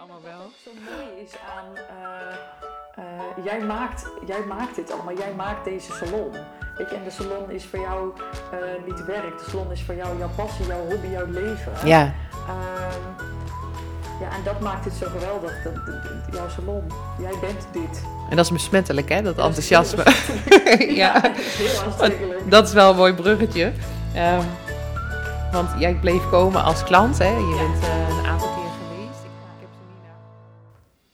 allemaal wel. Wat zo mooi is aan, eh, eh, jij, maakt, jij maakt dit allemaal, jij maakt deze salon. Weet je, en de salon is voor jou eh, niet werk, de salon is voor jou jouw passie, jouw hobby, jouw leven. Ja, Ehm, ja, en dat maakt het zo geweldig, dat, dat- dat- jouw salon. Jij bent dit. en dat is besmettelijk, hè, dat Dat is enthousiasme. ja, dat is heel aanstekelijk. dat is wel een mooi bruggetje. Ehm, want jij bleef komen als klant, hè? Je bent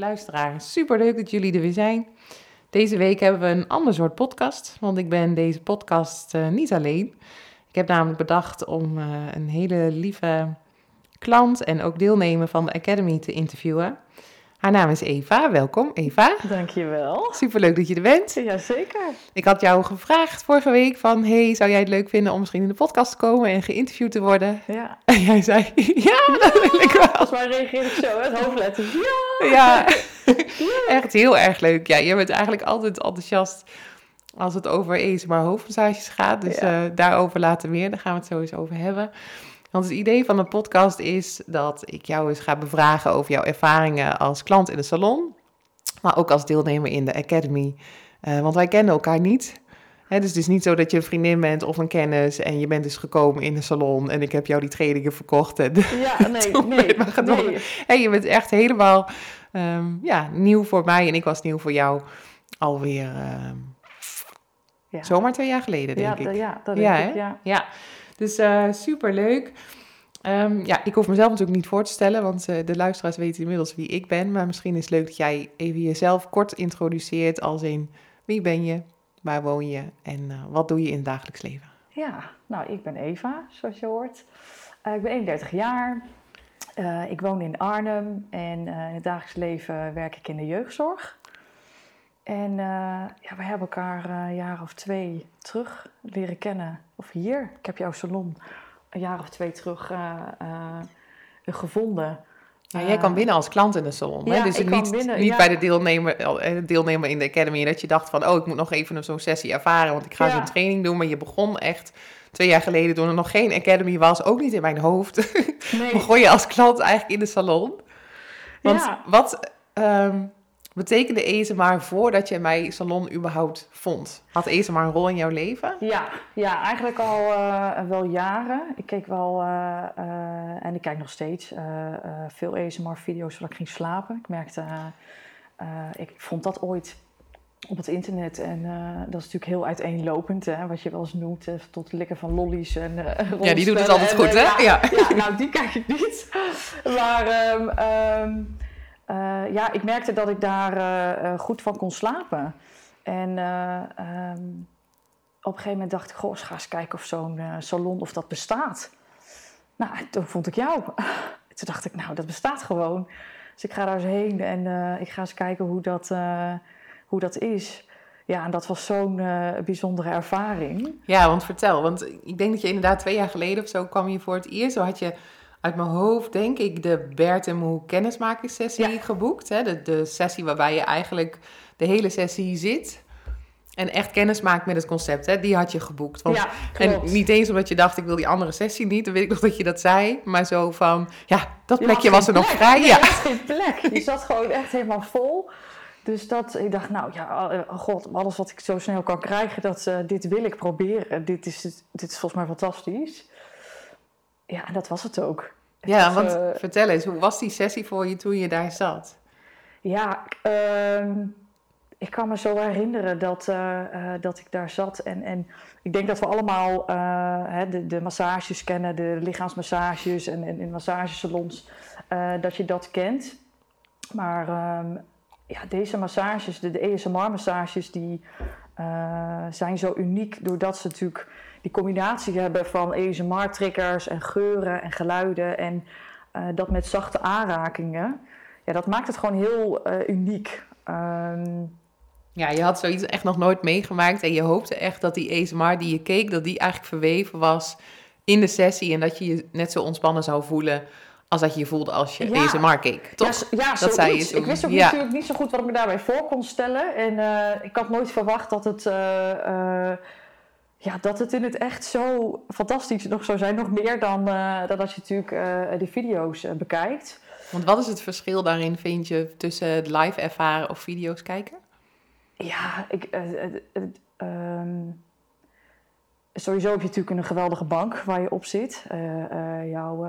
Luisteraars, super leuk dat jullie er weer zijn. Deze week hebben we een ander soort podcast, want ik ben deze podcast eh, niet alleen. Ik heb namelijk bedacht om eh, een hele lieve klant en ook deelnemer van de Academy te interviewen. Haar naam is Eva. Welkom, Eva. Dankjewel. Superleuk dat je er bent. Jazeker. Ik had jou gevraagd vorige week van, hey, zou jij het leuk vinden om misschien in de podcast te komen en geïnterviewd te worden? Ja. En jij zei, ja, dat wil ik wel. Volgens mij reageer ik zo, het hoofdletters. Ja. Ja, echt heel erg leuk. Ja, je bent eigenlijk altijd enthousiast als het over ASMR hoofdmassages gaat. Dus Ja. eh, daarover later meer. Daar gaan we het sowieso over hebben. Want het idee van de podcast is dat ik jou eens ga bevragen over jouw ervaringen als klant in de salon. Maar ook als deelnemer in de Academy. Eh, want wij kennen elkaar niet. Hè, dus het is niet zo dat je een vriendin bent of een kennis en je bent dus gekomen in de salon en ik heb jou die trainingen verkocht. En Ja, nee, nee. nee. Hey, je bent echt helemaal ehm, ja, nieuw voor mij en ik was nieuw voor jou alweer ehm Ja. zomaar twee jaar geleden, denk ja, ik. ja, dat denk ik, ja. Ja, dus eh super leuk. ja, ik hoef mezelf natuurlijk niet voor te stellen, want eh, de luisteraars weten inmiddels wie ik ben. Maar misschien is het leuk dat jij even jezelf kort introduceert als in wie ben je, waar woon je en eh, wat doe je in het dagelijks leven. Ja, nou, ik ben Eva, zoals je hoort. Ik ben 31 jaar. Ik woon in Arnhem en in het dagelijks leven werk ik in de jeugdzorg. En eh, ja, we hebben elkaar een jaar of twee terug leren kennen. Of hier, ik heb jouw salon een jaar of twee terug eh, eh, gevonden. Ja, jij kan binnen als klant in de salon. hè? Dus niet, binnen, niet ja. bij de deelnemer, deelnemer in de academy dat je dacht van, oh, ik moet nog even zo'n sessie ervaren, want ik ga zo'n training doen. Maar je begon echt twee jaar geleden, toen er nog geen academy was, ook niet in mijn hoofd, Nee, begon je als klant eigenlijk in de salon. Want wat ehm, betekende ASMR voordat je mij salon überhaupt vond? Had ASMR een rol in jouw leven? Ja, ja eigenlijk al eh, wel jaren. Ik keek wel, eh, eh, en ik kijk nog steeds, veel ASMR-video's voordat ik ging slapen. Ik merkte, ik vond dat ooit op het internet en dat is natuurlijk heel uiteenlopend, hè, wat je wel eens noemt, tot likken van lollies en Ja, die doet het altijd en, goed, hè? Ja, Ja. ja, nou die kijk ik niet. Maar ehm, eh, ja, ik merkte dat ik daar eh, eh, goed van kon slapen. En eh, ehm, op een gegeven moment dacht ik, goh, eens ga eens kijken of zo'n salon of dat bestaat. Nou, toen vond ik jou. Toen dacht ik, nou, dat bestaat gewoon. Dus ik ga daar eens heen en ik ga eens kijken hoe dat, hoe dat is. Ja, en dat was zo'n bijzondere ervaring. Ja, want vertel. Want ik denk dat je inderdaad twee jaar geleden of zo kwam je voor het eerst. Zo had je uit mijn hoofd, denk ik, de Bert en Moe kennismakingssessie Ja. geboekt. Hè? De, de sessie waarbij je eigenlijk de hele sessie zit. En echt kennis maakt met het concept. Hè? Die had je geboekt. Want, ja, en niet eens omdat je dacht, ik wil die andere sessie niet. Dan weet ik nog dat je dat zei. Maar zo van, ja, dat Je plekje was er nog vrij. Nee, Ja. je had geen plek. Je zat gewoon echt helemaal vol. Dus dat, ik dacht, nou ja, oh god, alles wat ik zo snel kan krijgen, dat, eh, dit wil ik proberen. Dit is, dit is volgens mij fantastisch. Ja, en dat was het ook. Ja, want eh, vertel eens, hoe was die sessie voor je toen je daar zat? Ja, ehm, ik kan me zo herinneren dat, eh, eh, dat ik daar zat en, en ik denk dat we allemaal hè, de, de massages kennen, de lichaamsmassages en, en in massagesalons, dat je dat kent. Maar ehm, ja, deze massages, de, de ESMR-massages, die zijn zo uniek doordat ze natuurlijk die combinatie hebben van ESMR-triggers en geuren en geluiden en dat met zachte aanrakingen. Ja, dat maakt het gewoon heel uniek. Um, ja, je had zoiets echt nog nooit meegemaakt en je hoopte echt dat die ASMR die je keek, dat die eigenlijk verweven was in de sessie en dat je je net zo ontspannen zou voelen als dat je je voelde als je ja. ASMR keek, toch? Ja, ja dat zei je Ik wist ook natuurlijk niet zo goed wat ik me daarbij voor kon stellen en uh, ik had nooit verwacht dat het... Uh, uh, ja, dat het in het echt zo fantastisch nog zou zijn. Nog meer dan, dan als je natuurlijk de video's bekijkt. Want wat is het verschil daarin, vind je, tussen het live ervaren of video's kijken? Ja, ik, uh, sowieso heb je natuurlijk een geweldige bank waar je op zit. Uh, jouw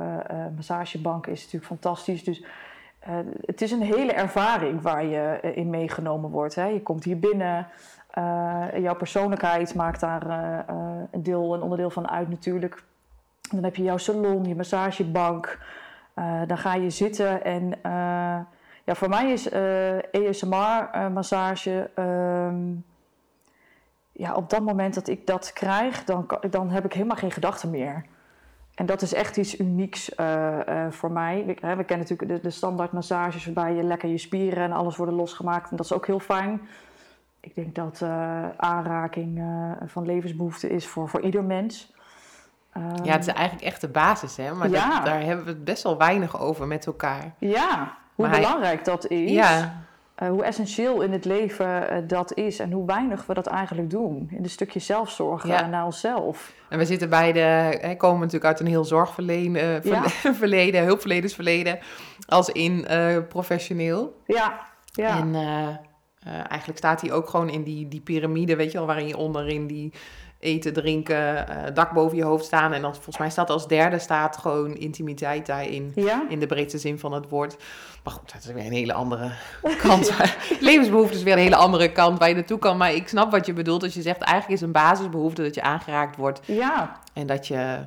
massagebank is natuurlijk fantastisch. Dus het is een hele ervaring waar je in meegenomen wordt. Hè. Je komt hier binnen. Jouw persoonlijkheid maakt daar een deel, een onderdeel van uit natuurlijk. Dan heb je jouw salon, je massagebank. dan ga je zitten en ja, voor mij is uh, eh, ESMR-massage. Uh, ehm, ja, op dat moment dat ik dat krijg, dan, dan heb ik helemaal geen gedachten meer. En dat is echt iets unieks uh, voor mij. We, we kennen natuurlijk de, de standaard massages waarbij je lekker je spieren en alles worden losgemaakt. En dat is ook heel fijn. Ik denk dat aanraking van levensbehoefte is voor, voor ieder mens. ja, het is eigenlijk echt de basis, hè? Maar dat, daar hebben we het best wel weinig over met elkaar. Ja, hoe belangrijk dat is. Ja. Uh, hoe essentieel in het leven dat is en hoe weinig we dat eigenlijk doen. In een stukje zelfzorg ja. naar onszelf. En we zitten beide, hè, komen natuurlijk uit een heel zorgverleden, verleden, hulpverlenersverleden, als in professioneel. Ja, ja. En eigenlijk staat hij ook gewoon in die, die piramide, weet je wel, waarin je onderin die eten, drinken, uh, dak boven je hoofd staan. En dan volgens mij staat als derde staat gewoon intimiteit daarin. Ja? In de breedste zin van het woord. Maar goed, dat is weer een hele andere kant. Levensbehoefte is weer een hele andere kant waar je naartoe kan. Maar ik snap wat je bedoelt als je zegt eigenlijk is een basisbehoefte dat je aangeraakt wordt. Ja. En dat je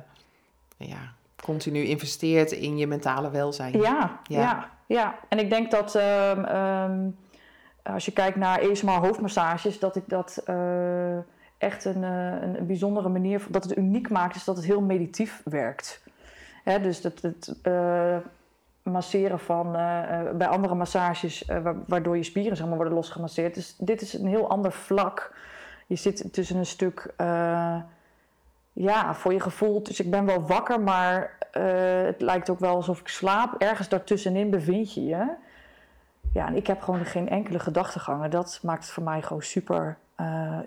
ja, continu investeert in je mentale welzijn. Ja, ja, ja. En ik denk dat um, um, als je kijkt naar ESMR hoofdmassages, dat ik dat... Uh, echt een, eh, een, een, bijzondere manier, dat het uniek maakt, is dat het heel meditief werkt. Hè, dus het, het uh, masseren van, bij andere massages, waardoor je spieren zeg worden losgemasseerd. Dus dit is een heel ander vlak. Je zit tussen een stuk, ja, voor je gevoel, dus ik ben wel wakker, maar het lijkt ook wel alsof ik slaap. Ergens daartussenin bevind je je. Ja, en ik heb gewoon geen enkele gedachtegangen. Dat maakt het voor mij gewoon super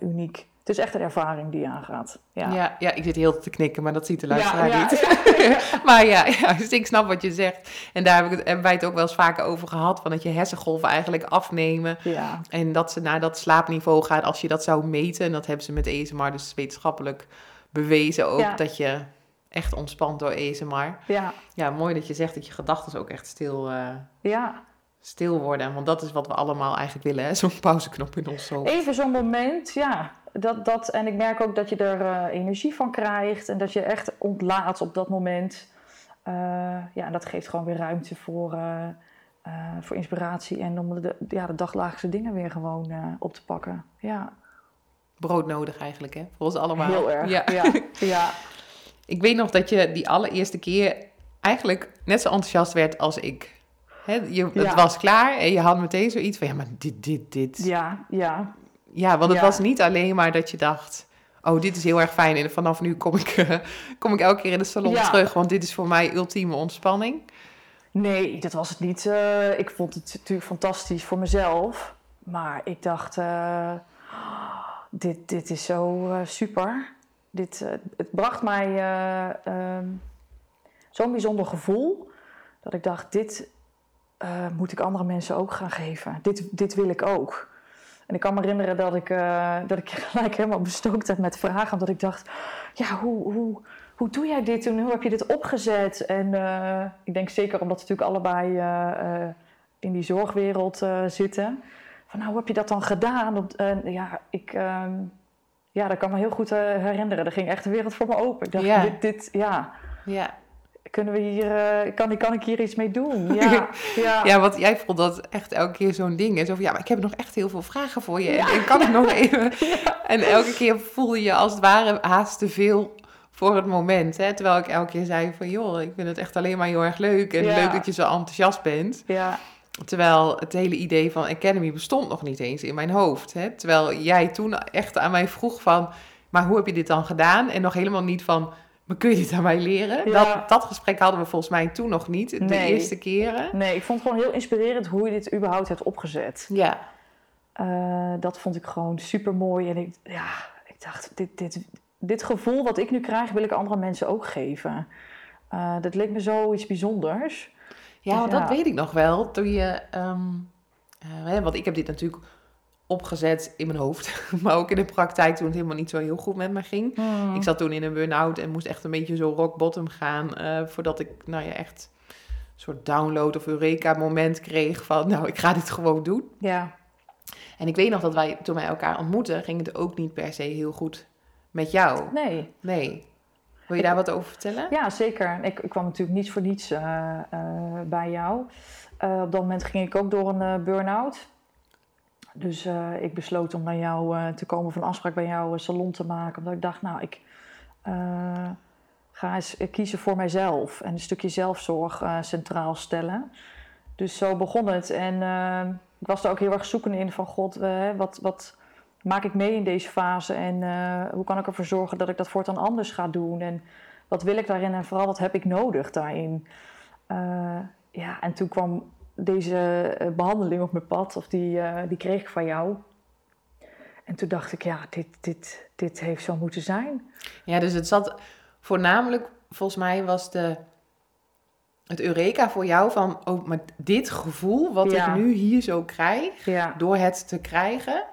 uniek. Het is echt een ervaring die je aangaat. Ja, ja, ja ik zit heel te knikken, maar dat ziet de luisteraar ja, niet. maar ja, ja dus ik snap wat je zegt. En daar heb ik het, hebben wij het ook wel eens vaker over gehad. Van dat je hersengolven eigenlijk afnemen. En dat ze naar dat slaapniveau gaat als je dat zou meten. En dat hebben ze met ESMR dus wetenschappelijk bewezen ook. Dat je echt ontspant door ESMR. Ja. Ja, mooi dat je zegt dat je gedachten ook echt stil... Uh, ja, stil worden. Want dat is wat we allemaal eigenlijk willen, zo'n pauzeknop in ons hoofd. Even zo'n moment, ja. Dat, dat, en ik merk ook dat je er uh, energie van krijgt en dat je echt ontlaat op dat moment. Uh, ja, dat geeft gewoon weer ruimte voor, uh, voor inspiratie en om de, ja, de dagdagelijkse dingen weer gewoon op te pakken. Ja. Brood nodig eigenlijk, hè? Voor ons allemaal. Heel erg, ja. ja. ja. Ik weet nog dat je die allereerste keer eigenlijk net zo enthousiast werd als ik. Hè, je, Het was klaar en je had meteen zoiets van, ja, maar dit, dit, dit. Ja, ja. Ja, want het was niet alleen maar dat je dacht... oh, dit is heel erg fijn en vanaf nu kom ik, uh, kom ik elke keer in de salon terug... want dit is voor mij ultieme ontspanning. Nee, dat was het niet. Uh, ik vond het natuurlijk fantastisch voor mezelf. Maar ik dacht, uh, dit, dit is zo super. Dit, het bracht mij ehm, zo'n bijzonder gevoel... dat ik dacht, dit moet ik andere mensen ook gaan geven. Dit, dit wil ik ook. En ik kan me herinneren dat ik, uh, dat ik gelijk helemaal bestookt heb met vragen. Omdat ik dacht, ja, hoe, hoe, hoe doe jij dit en hoe heb je dit opgezet? En uh, ik denk zeker omdat we natuurlijk allebei uh, in die zorgwereld zitten. Van nou, hoe heb je dat dan gedaan? Op, ja, ik, ehm, ja, dat kan me heel goed eh, herinneren. Er ging echt de wereld voor me open. Ik dacht, Ja. dit, dit, ja, Ja. Kunnen we hier, eh, kan, kan ik hier iets mee doen? Ja, ja. ja, want jij vond dat echt elke keer zo'n ding. En zo van, ja, maar ik heb nog echt heel veel vragen voor je. En, en kan ik nog even... En elke keer voelde je als het ware haast te veel voor het moment. Hè? Terwijl ik elke keer zei van, joh, ik vind het echt alleen maar heel erg leuk. En Ja. leuk dat je zo enthousiast bent. ja. Terwijl het hele idee van Academy bestond nog niet eens in mijn hoofd. Hè? Terwijl jij toen echt aan mij vroeg van, maar hoe heb je dit dan gedaan? En nog helemaal niet van, maar kun je dit aan mij leren? Ja. Dat, dat gesprek hadden we volgens mij toen nog niet, de Nee. eerste keren. Nee, ik vond het gewoon heel inspirerend hoe je dit überhaupt hebt opgezet. Ja, Eh, dat vond ik gewoon super mooi. En ik, ja, ik dacht, dit, dit, dit gevoel wat ik nu krijg, wil ik andere mensen ook geven. Eh, dat leek me zoiets bijzonders. ja Ja. dat weet ik nog wel. Toen je, hè, want ik heb dit natuurlijk opgezet in mijn hoofd, maar ook in de praktijk toen het helemaal niet zo heel goed met me ging. Hmm. Ik zat toen in een burn-out en moest echt een beetje zo rock bottom gaan. eh, voordat ik, nou ja, echt een soort download of Eureka moment kreeg van, nou, ik ga dit gewoon doen. Ja, En ik weet nog dat wij, toen wij elkaar ontmoetten, ging het ook niet per se heel goed met jou. nee. Nee. Wil je Ik- daar wat over vertellen? Ja, zeker. Ik, ik kwam natuurlijk niet voor niets eh, eh, bij jou. Op dat moment ging ik ook door een burn-out. Dus eh, ik besloot om naar jou eh, te komen, een afspraak bij jouw eh, salon te maken. Omdat ik dacht, nou, ik ga eens kiezen voor mijzelf. En een stukje zelfzorg centraal stellen. Dus zo begon het. En ik was er ook heel erg zoekende in van, god, wat, wat maak ik mee in deze fase? En hoe kan ik ervoor zorgen dat ik dat voortaan anders ga doen? En wat wil ik daarin en vooral wat heb ik nodig daarin? Ja, en toen kwam deze eh, behandeling op mijn pad, of die, eh, die kreeg ik van jou. En toen dacht ik, ja, dit, dit, dit heeft zo moeten zijn. Ja, dus het zat voornamelijk, volgens mij was de, het Eureka voor jou van, oh, maar dit gevoel wat Ja. ik nu hier zo krijg, Ja, door het te krijgen,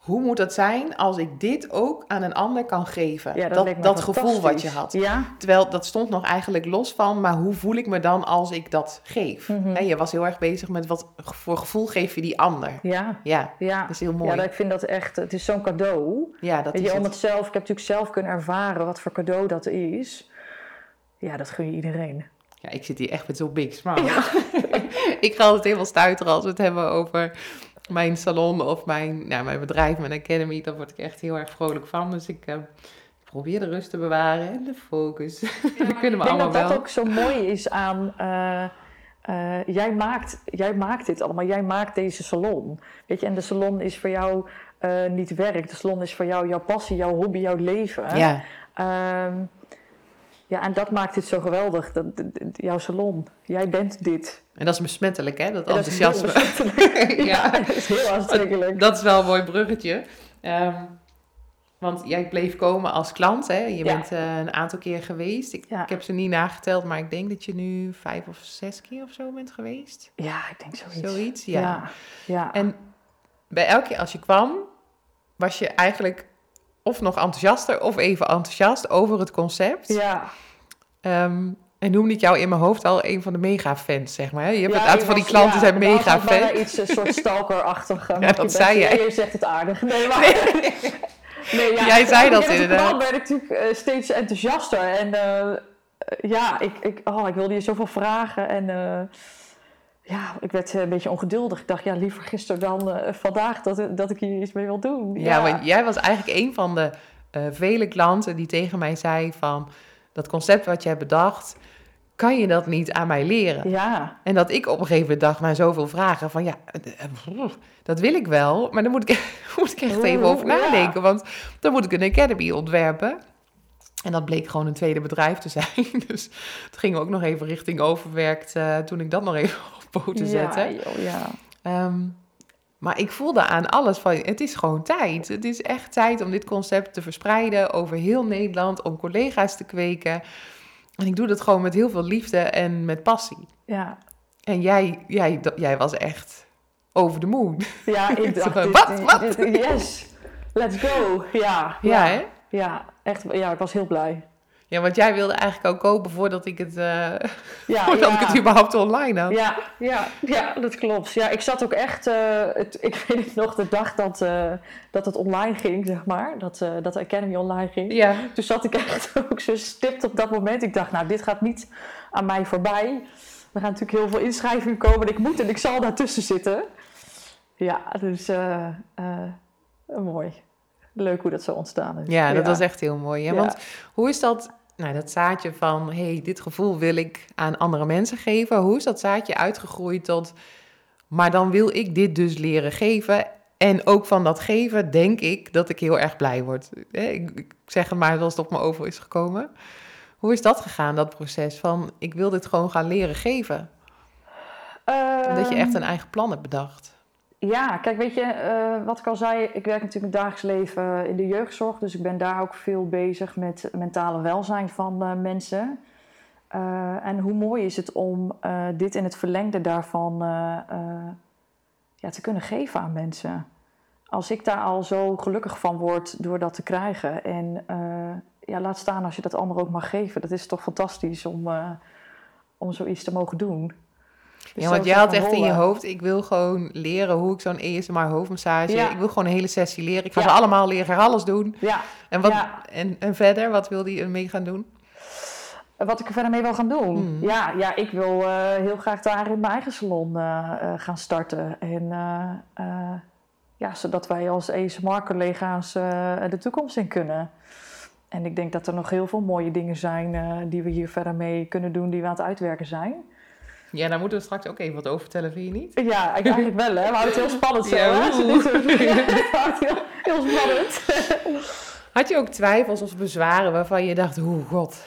hoe moet dat zijn als ik dit ook aan een ander kan geven? ja dat me dat gevoel wat je had. Ja, Terwijl dat stond nog eigenlijk los van, maar hoe voel ik me dan als ik dat geef? Hè, je was heel erg bezig met wat voor gevoel geef je die ander. ja, Ja, ja. dat is heel Ja, mooi. dat, ik vind dat echt, het is zo'n cadeau. Ja, dat Weet is je, om het. het zelf, ik heb natuurlijk zelf kunnen ervaren wat voor cadeau dat is. Ja, dat gun je iedereen. Ja, ik zit hier echt met zo'n big smile. ik ga altijd helemaal stuiteren als we het hebben over mijn salon of mijn, nou, mijn bedrijf, mijn academy. Daar word ik echt heel erg vrolijk van. Dus ik eh, probeer de rust te bewaren en de focus. dat kunnen we ik denk allemaal dat dat wel. ook zo mooi is aan. eh, eh, jij, maakt, jij maakt dit allemaal, jij maakt deze salon. Weet je, en de salon is voor jou niet werk. De salon is voor jou jouw passie, jouw hobby, jouw leven. Ja, Ehm, ja, en dat maakt dit zo geweldig. Dat, dat- dat- jouw salon, jij bent dit. en dat is besmettelijk, hè? Dat En dat is heel enthousiasme. ja, dat is heel aantrekkelijk. Dat is wel een mooi bruggetje. Ehm, want jij bleef komen als klant, hè? Je Ja. bent eh, een aantal keer geweest. Ik, Ja. ik heb ze niet nageteld, maar ik denk dat je nu vijf of zes keer of zo bent geweest. Ja, ik denk zoiets. Zoiets, ja. ja. ja. En bij elke keer als je kwam, was je eigenlijk of nog enthousiaster of even enthousiast over het concept. ja. Ehm, en noemde ik jou in mijn hoofd al een van de mega-fans, zeg maar. Je hebt Ja, een aantal van die klanten ja, zijn was ook mega-fan. bijna iets een soort stalker-achtig. Ja, dat zei jij. Je zegt het aardig. Nee, maar... Nee, ja, Jij zei dat inderdaad. moment werd ik natuurlijk eh, steeds enthousiaster. En eh, ja, ik, ik, oh, ik wilde je zoveel vragen. En eh, ja, ik werd eh, een beetje ongeduldig. Ik dacht, ja, liever gisteren dan eh, vandaag dat, dat ik hier iets mee wil doen. Ja, want jij was eigenlijk een van de eh, vele klanten die tegen mij zei van... dat concept wat je hebt bedacht, kan je dat niet aan mij leren? Ja, En dat ik op een gegeven moment dacht, na zoveel vragen, van ja, eh, eh, dat wil ik wel, maar dan moet ik, moet ik echt even over Ja. nadenken, want dan moet ik een academy ontwerpen. En dat bleek gewoon een tweede bedrijf te zijn. Dus het ging ook nog even richting overwerkt eh, toen ik dat nog even poten zette. ja, joh, ja. Ehm, maar ik voelde aan alles van, het is gewoon tijd. Het is echt tijd om dit concept te verspreiden over heel Nederland, om collega's te kweken. En ik doe dat gewoon met heel veel liefde en met passie. ja. En jij, jij, jij was echt over de moon. Ja, ik dacht, dit- wat, dit- wat? dit- yes, let's go. Ja, Ja, hè? Ja, echt. Ja, ik was heel blij. Ja, want jij wilde eigenlijk ook kopen voordat ik het, eh, Ja, voordat ja. ik het überhaupt online had. Ja, ja, ja, dat klopt. Ja, ik zat ook echt, eh, het, ik weet het nog, de dag dat, eh, dat het online ging, zeg maar, dat, dat de Academy online ging. Ja. Toen zat ik echt ook zo stipt op dat moment. Ik dacht, nou, dit gaat niet aan mij voorbij. Er gaan natuurlijk heel veel inschrijvingen komen en ik moet en ik zal daartussen zitten. Ja, dus mooi. Leuk hoe dat zo ontstaan is. Ja, dat was echt heel mooi. Hè? Ja. Want hoe is dat, nou, dat zaadje van, hey, dit gevoel wil ik aan andere mensen geven. Hoe is dat zaadje uitgegroeid tot, maar dan wil ik dit dus leren geven. En ook van dat geven denk ik dat ik heel erg blij word. Ik, ik zeg het maar zoals het op me over is gekomen. Hoe is dat gegaan, dat proces van, ik wil dit gewoon gaan leren geven? Dat je echt Ehm, een eigen plan hebt bedacht. Ja, kijk, weet je, eh, wat ik al zei, ik werk natuurlijk het dagelijks leven in de jeugdzorg. Dus ik ben daar ook veel bezig met mentale welzijn van eh, mensen. Eh, en hoe mooi is het om dit in het verlengde daarvan ja, te kunnen geven aan mensen. Als ik daar al zo gelukkig van word door dat te krijgen. En ja, laat staan als je dat anderen ook mag geven. Dat is toch fantastisch om, om zoiets te mogen doen. Dus Ja, zo want jij had echt in je hoofd, ik wil gewoon leren hoe ik zo'n ASMR hoofdmassage, Ja. ik wil gewoon een hele sessie leren. Ik ga Ja. ze allemaal leren, alles doen. Ja, En, wat, en, en verder, wat wil die ermee gaan doen? Wat ik er verder mee wil gaan doen? Hmm. Ja, ja, ik wil eh, heel graag daar in mijn eigen salon eh, eh, gaan starten. En ja, zodat wij als ASMR-collega's eh, de toekomst in kunnen. En ik denk dat er nog heel veel mooie dingen zijn die we hier verder mee kunnen doen, die we aan het uitwerken zijn. Ja, daar moeten we straks ook even wat over vertellen, vind je niet? Ja, ik- eigenlijk wel, hè? We houden het heel spannend zo, Ja, hè? Dit heel, heel spannend. Had je ook twijfels of bezwaren waarvan je dacht, oeh god,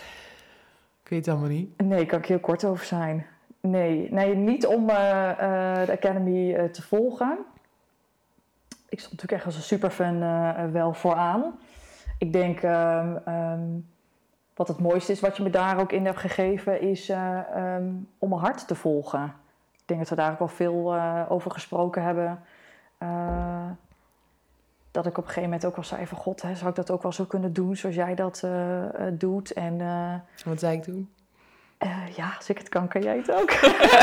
ik weet het allemaal niet. Nee, kan ik heel kort over zijn. Nee, nee niet om eh, eh, de Academy eh, te volgen. Ik stond natuurlijk echt als een superfan wel vooraan. Ik denk, ehm, ehm, wat het mooiste is wat je me daar ook in hebt gegeven, is eh, ehm, om mijn hart te volgen. Ik denk dat we daar ook wel veel eh, over gesproken hebben. Eh, dat ik op een gegeven moment ook wel zei van God, hè, zou ik dat ook wel zo kunnen doen zoals jij dat doet? En Wat zei ik toen? ja, als ik het kan, kan jij het ook.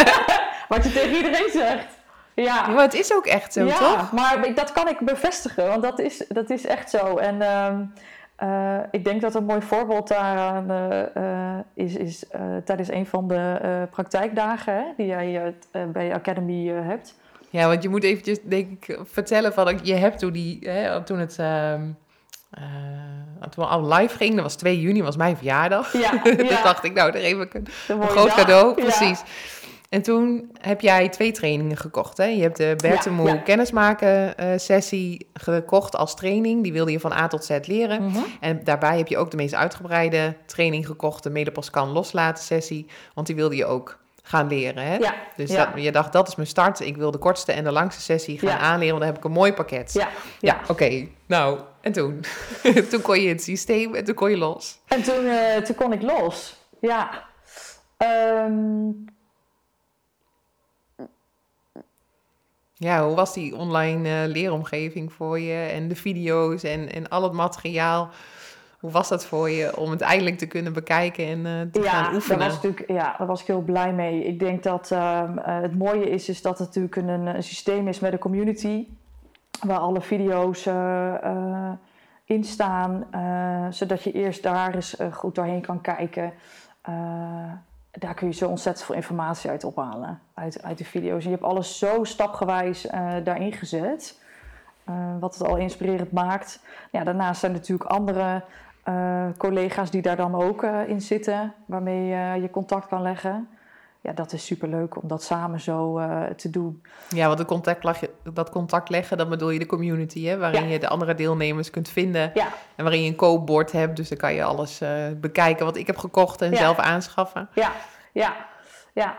Wat je tegen iedereen zegt. Ja, Maar het is ook echt zo, ja toch? maar dat kan ik bevestigen, want dat is, dat is echt zo. En ehm, eh, ik denk dat een mooi voorbeeld daaraan eh, is, is tijdens een van de praktijkdagen hè, die jij bij Academy hebt. Ja, want je moet eventjes, denk ik, vertellen van, je hebt toen die, hè, toen het... ehm eh, toen we al live ging, dat was 2 juni, was mijn verjaardag. Ja, dus ja. dacht ik, nou, daar geef ik een Een groot dag. cadeau, Ja. En toen heb jij twee trainingen gekocht. Hè? Je hebt de Bertemoe Ja, ja. kennismaken eh, sessie gekocht als training. Die wilde je van A tot Z leren. Mhm. En daarbij heb je ook de meest uitgebreide training gekocht. De Medepos kan loslaten sessie. Want die wilde je ook gaan leren. Hè? Ja, Dus dat, je dacht, dat is mijn start. Ik wil de kortste en de langste sessie gaan aanleren. Want dan heb ik een mooi pakket. ja, Ja, ja. oké. Nou, en toen? toen kon je het systeem en toen kon je los. En toen, eh, toen kon ik los. Ja. Ehm, Ja, hoe was die online eh, leeromgeving voor je en de video's en, en al het materiaal? Hoe was dat voor je om het eindelijk te kunnen bekijken en eh, te gaan Daar oefenen? was natuurlijk, ja, daar was ik heel blij mee. Ik denk dat ehm, eh, het mooie is, is dat het natuurlijk een, een systeem is met een community. Waar alle video's in staan. zodat je eerst daar eens goed doorheen kan kijken. Daar kun je zo ontzettend veel informatie uit ophalen. Uit, uit de video's. En je hebt alles zo stapgewijs eh, daarin gezet. eh, wat het al inspirerend maakt. Ja, daarnaast zijn er natuurlijk andere eh, collega's die daar dan ook in zitten, waarmee je contact kan leggen. Ja, dat is superleuk om dat samen zo eh, te doen. Ja, want het contact, leg- dat contact leggen, dat bedoel je de community, hè? waarin Ja. je de andere deelnemers kunt vinden. Ja. En waarin je een koopbord hebt, dus dan kan je alles eh, bekijken wat ik heb gekocht en Ja. zelf aanschaffen. Ja, ja, ja.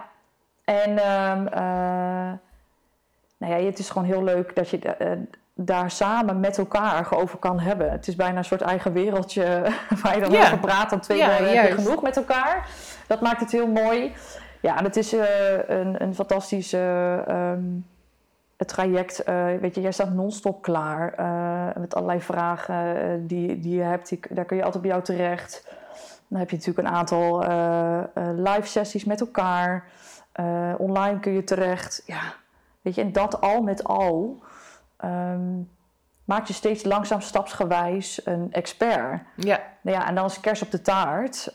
En ehm, eh, nou ja, het is gewoon heel leuk dat je daar samen met elkaar over kan hebben. Het is bijna een soort eigen wereldje waar je dan over praat. Dan twee Ja, je genoeg met elkaar. Dat maakt het heel mooi. Ja, en het is eh, een, een fantastisch eh, ehm, traject. Eh, weet je, jij staat non-stop klaar eh, met allerlei vragen die, die je hebt. Die, daar kun je altijd bij jou terecht. Dan heb je natuurlijk een aantal live sessies met elkaar. Online kun je terecht. Ja, weet je, en dat al met al ehm, maakt je steeds langzaam stapsgewijs een expert. Ja, Nou ja, en dan als kers op de taart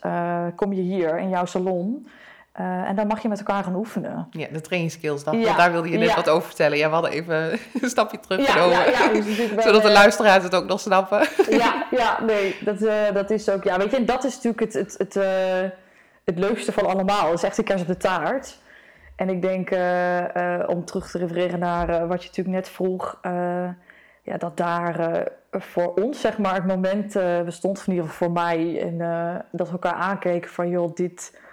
kom je hier in jouw salon. Eh, en dan mag je met elkaar gaan oefenen. ja de. Dat, Ja, Daar wilde je net ja. wat over vertellen. Ja, we hadden even een stapje Ja, teruggenomen. ja, ja, dus Zodat de eh, luisteraars het ook nog snappen. ja, ja, nee, dat, eh, dat is ook. Ja, weet je, en dat is natuurlijk het, het, het, het leukste van allemaal. Het is echt de kers op de taart. En ik denk, om terug te refereren naar wat je natuurlijk net vroeg, ja, dat daar voor ons, zeg maar, het moment bestond, in ieder geval voor mij, en dat we elkaar aankeken van, joh, dit.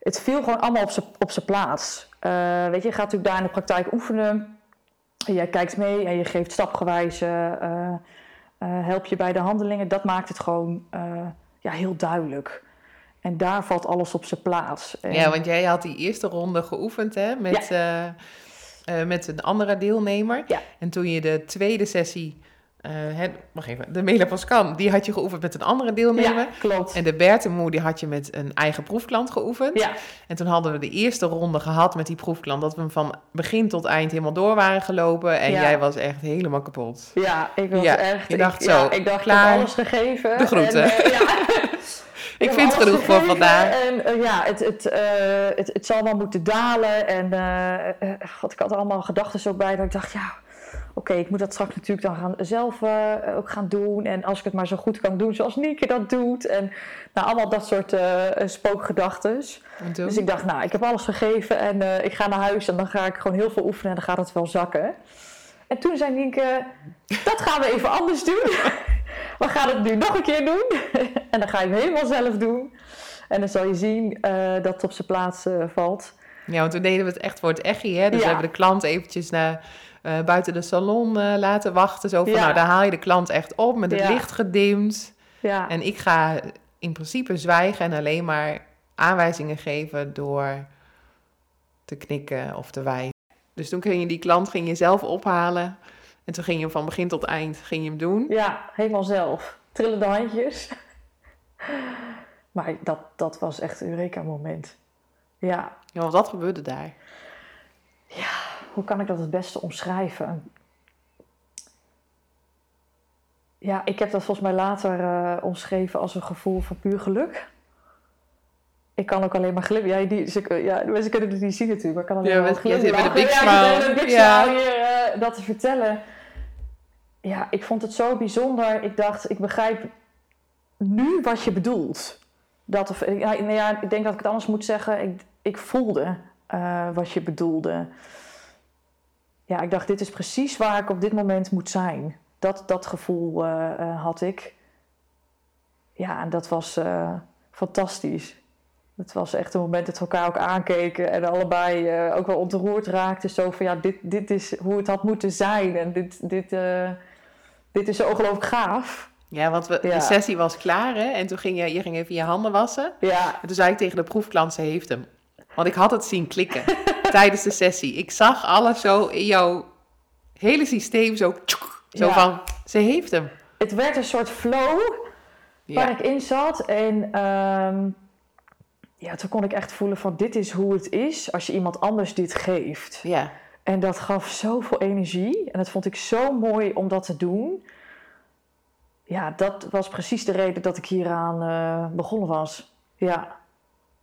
Het viel gewoon allemaal op zijn plaats. Eh, weet je, je gaat natuurlijk daar in de praktijk oefenen. En jij kijkt mee en je geeft stapgewijs eh, eh, help je bij de handelingen. Dat maakt het gewoon ja, heel duidelijk. En daar valt alles op zijn plaats. En- Ja, want jij had die eerste ronde geoefend hè, met, met een andere deelnemer. Ja. En toen je de tweede sessie, eh hè, wacht even, de Mela Pascal, die had je geoefend met een andere deelnemer. ja, klopt. En de Bertemoe, die had je met een eigen proefklant geoefend. ja, En toen hadden we de eerste ronde gehad met die proefklant, dat we hem van begin tot eind helemaal door waren gelopen. En Ja. jij was echt helemaal kapot. ja, ik was Ja, echt... je dacht ik, zo, ik dacht, klaar. alles gegeven. De groeten. En, eh. Ik vind alles genoeg voor vandaag. En eh, ja, het, het, eh, het, het zal wel moeten dalen. En eh, God, ik had allemaal gedachten zo bij dat ik dacht, ja, oké, ik moet dat straks natuurlijk dan gaan, zelf ook gaan doen. En als ik het maar zo goed kan doen zoals Nieke dat doet. En nou, allemaal dat soort spookgedachtes. En toen? Dus ik dacht, nou, ik heb alles gegeven en ik ga naar huis en dan ga ik gewoon heel veel oefenen en dan gaat het wel zakken. En toen zei Nienke, dat gaan we even anders doen. we gaan het nu nog een keer doen. en dan ga je het helemaal zelf doen. En dan zal je zien eh, dat het op zijn plaats eh, valt. Ja, want toen deden we het echt voor het echi, hè. Dus Ja. we hebben de klant eventjes naar, eh, buiten de salon laten wachten. Zo van, Ja. nou, daar haal je de klant echt op met het Ja. licht gedimd. Ja, En ik ga in principe zwijgen en alleen maar aanwijzingen geven door te knikken of te wijzen. Dus toen ging je die klant ging je zelf ophalen. En toen ging je hem van begin tot eind ging je hem doen. ja, helemaal zelf. Trillende handjes. maar dat, dat was echt een Eureka-moment. Ja, Ja, want wat gebeurde daar? hoe kan ik dat het beste omschrijven? Ja, ik heb dat volgens mij later eh, omschreven als een gevoel van puur geluk. Ik kan ook alleen maar glimlachen. Ja, die, ze, ja, mensen kunnen het niet zien natuurlijk, maar ik kan alleen Ja, maar jij zit met een glimlachen. big Ja, smile. zit met een big Ja. smile hier eh, dat te vertellen. Ja, ik vond het zo bijzonder. Ik dacht, ik begrijp nu wat je bedoelt. Dat, of, nou ja, ik denk dat ik het anders moet zeggen. Ik, ik voelde eh, wat je bedoelde. Ja, ik dacht, dit is precies waar ik op dit moment moet zijn. Dat, dat gevoel eh, eh, had ik. Ja, en dat was fantastisch. Het was echt een moment dat we elkaar ook aankeken en allebei ook wel ontroerd raakten. Zo van ja, dit, dit is hoe het had moeten zijn en dit, dit, dit is zo ongelooflijk gaaf. Ja, want we, Ja. de sessie was klaar hè. En toen ging je, je ging even je handen wassen. Ja, En toen zei ik tegen de proefklant, ze heeft hem. Want ik had het zien klikken tijdens de sessie. Ik zag alles zo in jouw hele systeem zo... tjoek, Zo Ja. van, ze heeft hem. het werd een soort flow waar Ja. ik in zat. En ehm, ja, toen kon ik echt voelen van dit is hoe het is als je iemand anders dit geeft. ja. En dat gaf zoveel energie. En dat vond ik zo mooi om dat te doen. Ja, dat was precies de reden dat ik hieraan eh, begonnen was. Ja.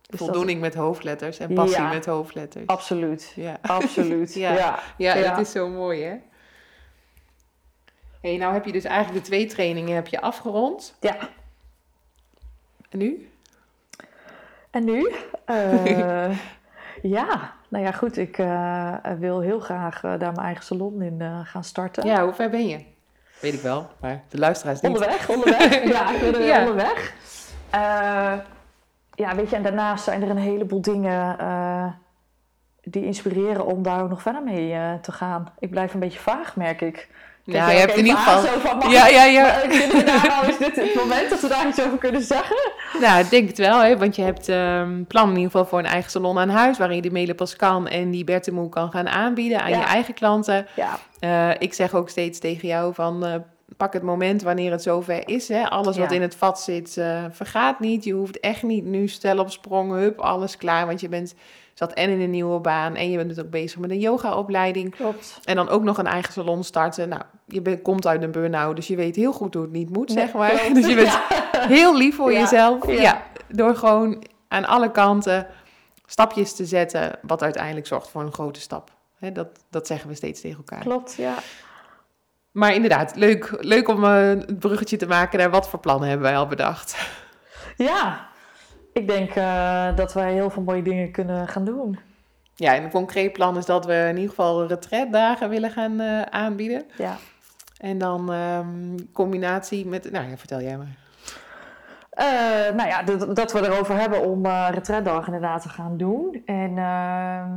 Dus dat- Voldoening met hoofdletters en passie Ja. met hoofdletters. absoluut. Ja. Absoluut. Ja. ja. Ja, Ja. dat is zo mooi, hè? hey, nou heb je dus eigenlijk de twee trainingen heb je afgerond. Ja. En nu? En nu? Eh, ja, nou ja, goed. Ik eh, wil heel graag eh, daar mijn eigen salon in eh, gaan starten. Ja, hoe ver ben je? Weet ik wel, maar de luisteraars niet. Onderweg, onderweg. ja, ik ben er Ja. onderweg. Ja, weet je, en daarnaast zijn er een heleboel dingen die inspireren om daar ook nog verder mee te gaan. Ik blijf een beetje vaag, merk ik. Ja, je hebt in ieder geval... van, Ja, ja, ja. inderdaad, nou is dit het moment dat we daar iets over kunnen zeggen. Nou, ik denk het wel, hè, want je hebt ehm plan in ieder geval voor een eigen salon aan huis... waarin je de Mele Pascal en die Bertemoe kan gaan aanbieden aan Ja. je eigen klanten. Ja, Eh, ik zeg ook steeds tegen jou van... eh, pak het moment wanneer het zover is. Hè. Alles wat in het vat zit, eh, vergaat niet. Je hoeft echt niet nu stel op sprong, hup, alles klaar. Want je bent, zat en in een nieuwe baan en je bent dus ook bezig met een yogaopleiding. Klopt. En dan ook nog een eigen salon starten. Nou, je bent, komt uit een burn-out, dus je weet heel goed hoe het niet moet, zeg maar. klopt. Dus je bent heel lief voor Ja, jezelf. ja. Door gewoon aan alle kanten stapjes te zetten, wat uiteindelijk zorgt voor een grote stap. Dat, dat zeggen we steeds tegen elkaar. Klopt, ja. Maar inderdaad, leuk, leuk om eh, het bruggetje te maken naar wat voor plannen hebben wij al bedacht. Ja, ik denk eh, dat wij heel veel mooie dingen kunnen gaan doen. Ja, en een concreet plan is dat we in ieder geval retretdagen willen gaan eh, aanbieden. Ja. En dan ehm, combinatie met... Nou ja, vertel jij maar. Eh, nou ja, dat, dat we erover hebben om eh retretdag inderdaad te gaan doen. En ehm,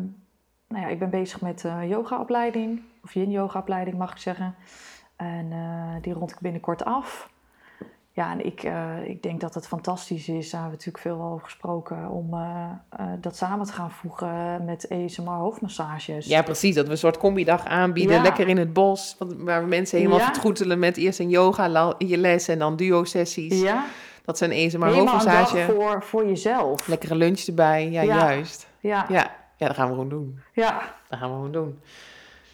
nou ja, ik ben bezig met yogaopleiding, of yin yogaopleiding mag ik zeggen. En die rond ik binnenkort af. Ja, en ik, eh, ik denk dat het fantastisch is, daar hebben we natuurlijk veel over gesproken, om eh, eh, dat samen te gaan voegen met ASMR hoofdmassages. Ja, precies. Dat we een soort combidag aanbieden. Ja. Lekker in het bos. Waar mensen helemaal Ja. vertroetelen met eerst een yoga les en dan duo-sessies. ja? Dat zijn eens maar helemaal hoofdmassage. voor, voor jezelf. Lekkere lunch erbij. Ja, Ja. juist. Ja, Ja. ja, dat gaan we gewoon doen. ja. Dat gaan we gewoon doen.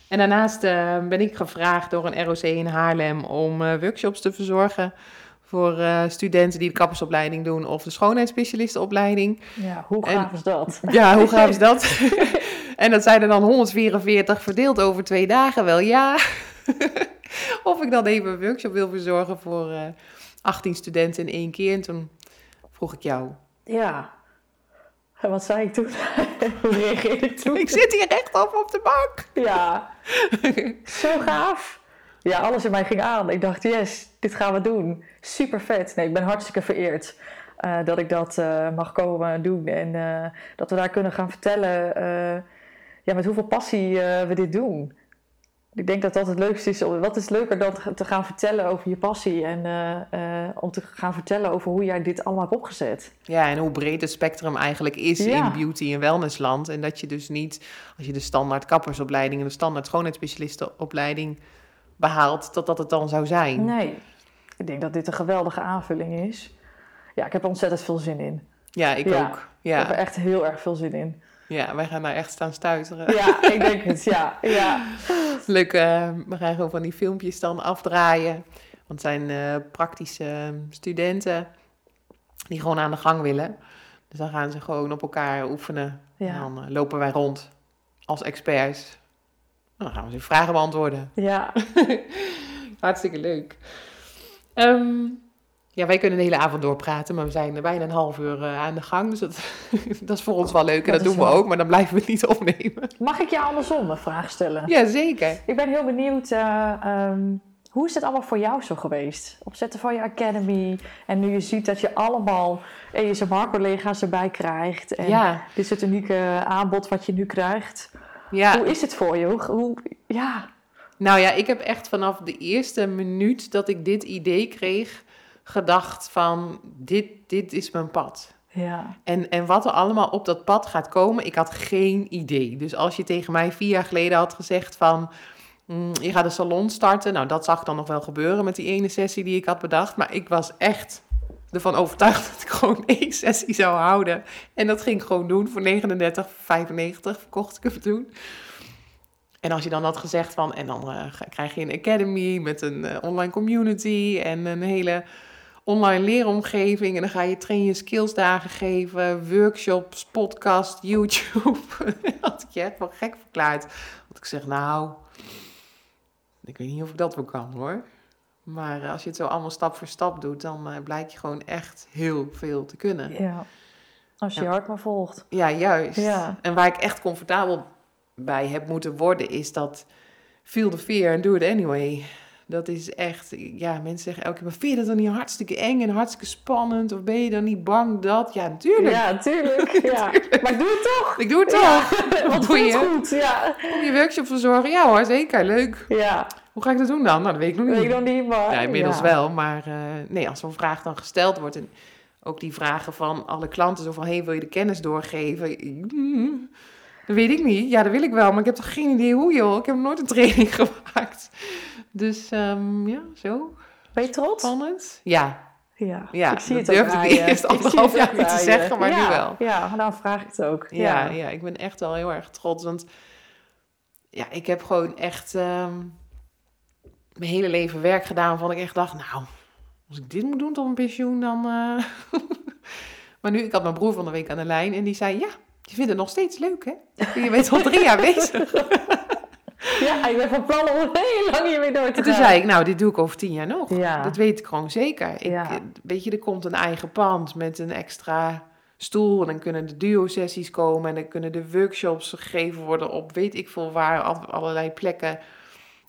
En daarnaast ben ik gevraagd door een ROC in Haarlem om workshops te verzorgen voor eh, studenten die de kappersopleiding doen of de schoonheidsspecialistenopleiding. ja. hoe En- gaaf is dat? Ja, hoe gaaf is dat? en dat zijn er dan 144 verdeeld over twee dagen wel, ja. of ik dan even een workshop wil verzorgen voor eh 18 studenten in één keer. En toen vroeg ik jou. Ja. En wat zei ik toen? Hoe reageerde ik toen? Ik zit hier rechtop op de bank. Ja. Zo gaaf. Ja, alles in mij ging aan. Ik dacht, yes, dit gaan we doen. Super vet. Nee, ik ben hartstikke vereerd eh, dat ik dat eh, mag komen doen. En eh, dat we daar kunnen gaan vertellen ja, met hoeveel passie we dit doen. Ik denk dat dat het leukste is. Wat is leuker dan te gaan vertellen over je passie en om te gaan vertellen over hoe jij dit allemaal hebt opgezet. Ja, en hoe breed het spectrum eigenlijk is Ja. in beauty- en wellnessland. En dat je dus niet, als je de standaard kappersopleiding en de standaard schoonheidsspecialistenopleiding behaalt, dat dat het dan zou zijn. Nee, ik denk dat dit een geweldige aanvulling is. Ja, ik heb er ontzettend veel zin in. Ja, ik Ja. ook. Ik heb er Ja. echt heel ererg veel zin in. ja, wij gaan daar echt staan stuiteren. Ja, ik denk het. Ja, ja. Leuk, eh, we gaan gewoon van die filmpjes dan afdraaien. Want het zijn eh, praktische studenten die gewoon aan de gang willen. Dus dan gaan ze gewoon op elkaar oefenen. En Ja, dan eh, lopen wij rond als experts. Dan gaan we ze vragen beantwoorden. ja. Hartstikke leuk. Ehm, ja, wij kunnen de hele avond doorpraten, maar we zijn er bijna een half uur eh, aan de gang. Dus dat, dat is voor ons wel leuk en Dat doen we wel- ook, maar dan blijven we het niet opnemen. Mag ik jou andersom een vraag stellen? Jazeker. Ik ben heel benieuwd, eh, ehm, hoe is het allemaal voor jou zo geweest? Opzetten van je academy en nu je ziet dat je allemaal ASMR-collega's erbij krijgt. En Ja, dit is het unieke aanbod wat je nu krijgt. Ja. Hoe is het voor je? Hoe, hoe- ja, Nou ja, ik heb echt vanaf de eerste minuut dat ik dit idee kreeg, gedacht van dit, dit is mijn pad. ja, En, en wat er allemaal op dat pad gaat komen, ik had geen idee. Dus als je tegen mij vier jaar geleden had gezegd van... mm, je gaat een salon starten. Nou, dat zag dan nog wel gebeuren met die ene sessie die ik had bedacht. Maar ik was echt ervan overtuigd dat ik gewoon één sessie zou houden. En dat ging ik gewoon doen. Voor 39,95 verkocht ik hem toen. En als je dan had gezegd van... En dan eh, krijg je een academy met een eh, online community en een hele online leeromgeving. En dan ga je train je skillsdagen geven, workshops, podcast, YouTube. had ik je echt wel gek verklaard. Want ik zeg, nou, ik weet niet of ik dat wel kan hoor. Maar eh, als je het zo allemaal stap voor stap doet, dan eh blijkt je gewoon echt heel veel te kunnen. ja. Als je Ja. je hart maar volgt. Ja, juist. Ja. En waar ik echt comfortabel bij heb moeten worden, is dat feel the fear and do it anyway. Dat is echt, ja, mensen zeggen elke keer, maar vind je dat dan niet hartstikke eng en hartstikke spannend? Of ben je dan niet bang dat? Ja, natuurlijk. Ja, tuurlijk. Ja. Maar ik doe het toch. Ik doe het Ja, toch. Wat doe je? goed. Ja. Om je workshop verzorgen? Ja hoor, zeker. Leuk. ja, Hoe ga ik dat doen dan? Nou, dat weet ik nog niet. weet ik nog niet, maar... Ja, inmiddels ja. wel. Maar eh, nee, als zo'n vraag dan gesteld wordt... en ook die vragen van alle klanten... zo van, hey, wil je de kennis doorgeven? Mm, dat weet ik niet. Ja, dat wil ik wel, maar ik heb toch geen idee hoe, joh. Ik heb nooit een training gemaakt. Dus ehm, ja, zo. Ben je trots? Spannend. Ja, Ja, Ja, ik zie het ook durfde aan ik eerst anderhalf ook jaar niet te zeggen, maar nu wel. Ja, nou vraag ik het ook. ja, Ja, ja. ik ben echt wel heel erg trots. Want ja, ik heb gewoon echt ehm, mijn hele leven werk gedaan waarvan ik echt dacht, nou, als ik dit moet doen tot een pensioen, dan... eh. maar nu, ik had mijn broer van de week aan de lijn en die zei, ja, je vindt het nog steeds leuk, hè? Je bent al drie jaar bezig. ja, ik ben van plan om heel lang hiermee door te En toen gaan. zei ik, nou, dit doe ik over tien jaar nog. Ja. Dat weet ik gewoon zeker. Ik, Ja. eh, Weet je, er komt een eigen pand met een extra stoel. En dan kunnen de duo-sessies komen. En dan kunnen de workshops gegeven worden op weet ik veel waar, allerlei plekken.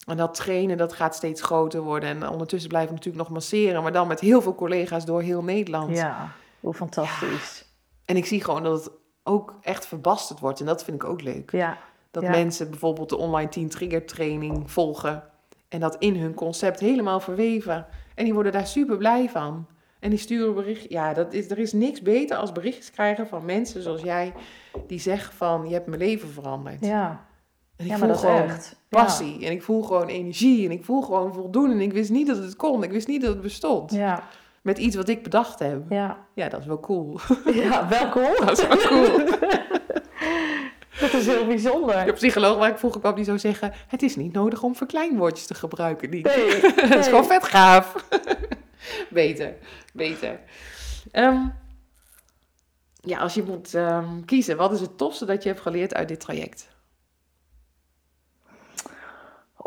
En dat trainen, dat gaat steeds groter worden. En ondertussen blijf ik natuurlijk nog masseren. Maar dan met heel veel collega's door heel Nederland. Ja, hoe fantastisch. En ik zie gewoon dat het ook echt verbasterd wordt. En dat vind ik ook leuk. Ja, Dat Ja. mensen bijvoorbeeld de online 10 trigger training volgen. En dat in hun concept helemaal verweven. En die worden daar super blij van. En die sturen bericht. Ja, dat is, er is niks beter als berichtjes krijgen van mensen zoals jij. Die zeggen van, je hebt mijn leven veranderd. ja. En ik ja voel gewoon echt. passie. En ik voel gewoon energie. En ik voel gewoon voldoen. En ik wist niet dat het kon. Ik wist niet dat het bestond. Ja, Met iets wat ik bedacht heb. ja. Ja, dat is wel cool. Ja, welkom. Dat is wel cool. Dat is heel bijzonder. De psycholoog waar ik vroeger kwam, die zou zeggen... Het is niet nodig om verkleinwoordjes te gebruiken. Die... Nee, dat is gewoon vet gaaf. beter, beter. Ehm, ja, als je moet ehm, kiezen, wat is het tofste dat je hebt geleerd uit dit traject?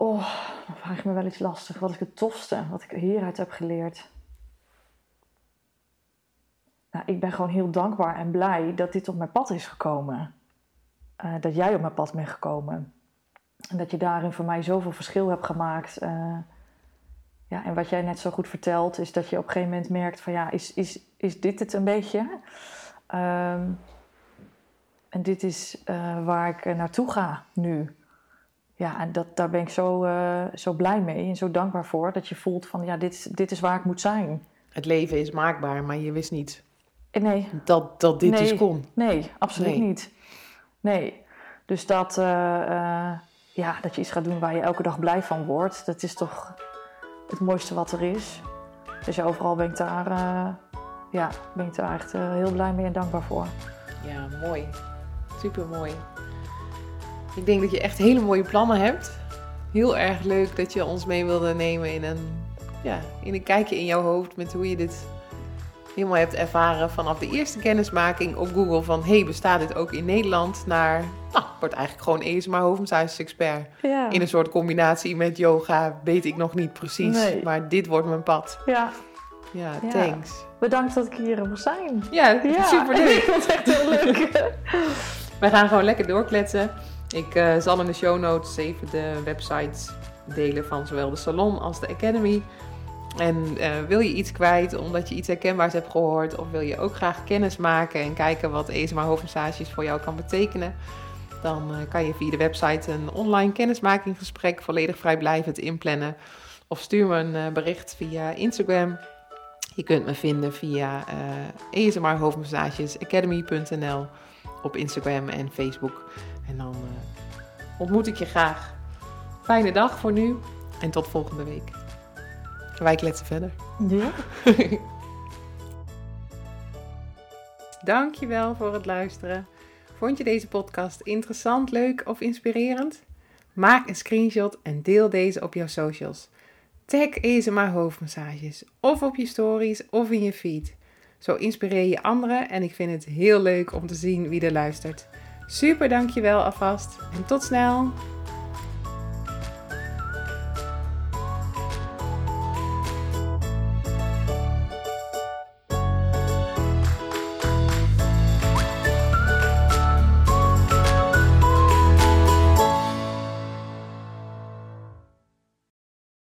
Oh, dan vraag je me wel iets lastig. Wat is het tofste wat ik hieruit heb geleerd? Nou, ik ben gewoon heel dankbaar en blij dat dit op mijn pad is gekomen. Eh, dat jij op mijn pad bent gekomen. En dat je daarin voor mij zoveel verschil hebt gemaakt. Eh, ja, en wat jij net zo goed vertelt, is dat je op een gegeven moment merkt van ja, is, is, is dit het een beetje? Ehm, en dit is eh, waar ik naartoe ga nu. Ja, en dat, daar ben ik zo, eh, zo blij mee en zo dankbaar voor. Dat je voelt van ja, dit, is- dit is waar ik moet zijn. Het leven is maakbaar, maar je wist niet Eh, Nee, dat, dat dit Nee. dus kon. Nee, absoluut Nee. niet. Nee. Dus dat, eh, ja, dat je iets gaat doen waar je elke dag blij van wordt, dat is toch het mooiste wat er is. Dus ja, overal ben ik daar, ja, ben ik daar echt heel blij mee en dankbaar voor. Ja, mooi. Super mooi. Ik denk dat je echt hele mooie plannen hebt. Heel erg leuk dat je ons mee wilde nemen in een, ja, in een kijkje in jouw hoofd met hoe je dit helemaal hebt ervaren vanaf de eerste kennismaking op Google van hey, bestaat dit ook in Nederland naar, nou, wordt eigenlijk gewoon ESMA hoofdmassage expert. Ja, In een soort combinatie met yoga, weet ik nog niet precies, Nee. maar dit wordt mijn pad. ja. Ja, Ja. thanks. bedankt dat ik hier mag zijn. Ja, Ja, super leuk. ik vond het echt heel leuk. Wij gaan gewoon lekker doorkletsen. Ik eh, zal in de show notes even de websites delen van zowel de salon als de academy. En eh, wil je iets kwijt omdat je iets herkenbaars hebt gehoord, of wil je ook graag kennis maken en kijken wat ESMA hoofdmassages voor jou kan betekenen, dan eh, kan je via de website een online kennismakinggesprek volledig vrijblijvend inplannen. Of stuur me een bericht via Instagram. Je kunt me vinden via academy.nl op Instagram en Facebook. En dan eh, ontmoet ik je graag. Fijne dag voor nu en tot volgende week. Wij kletsen verder. Ja. Dankjewel voor het luisteren. Vond je deze podcast interessant, leuk of inspirerend? Maak een screenshot en deel deze op jouw socials. Tag ESMA hoofdmassages of op je stories of in je feed. Zo inspireer je anderen en ik vind het heel leuk om te zien wie er luistert. Super dankjewel alvast en tot snel!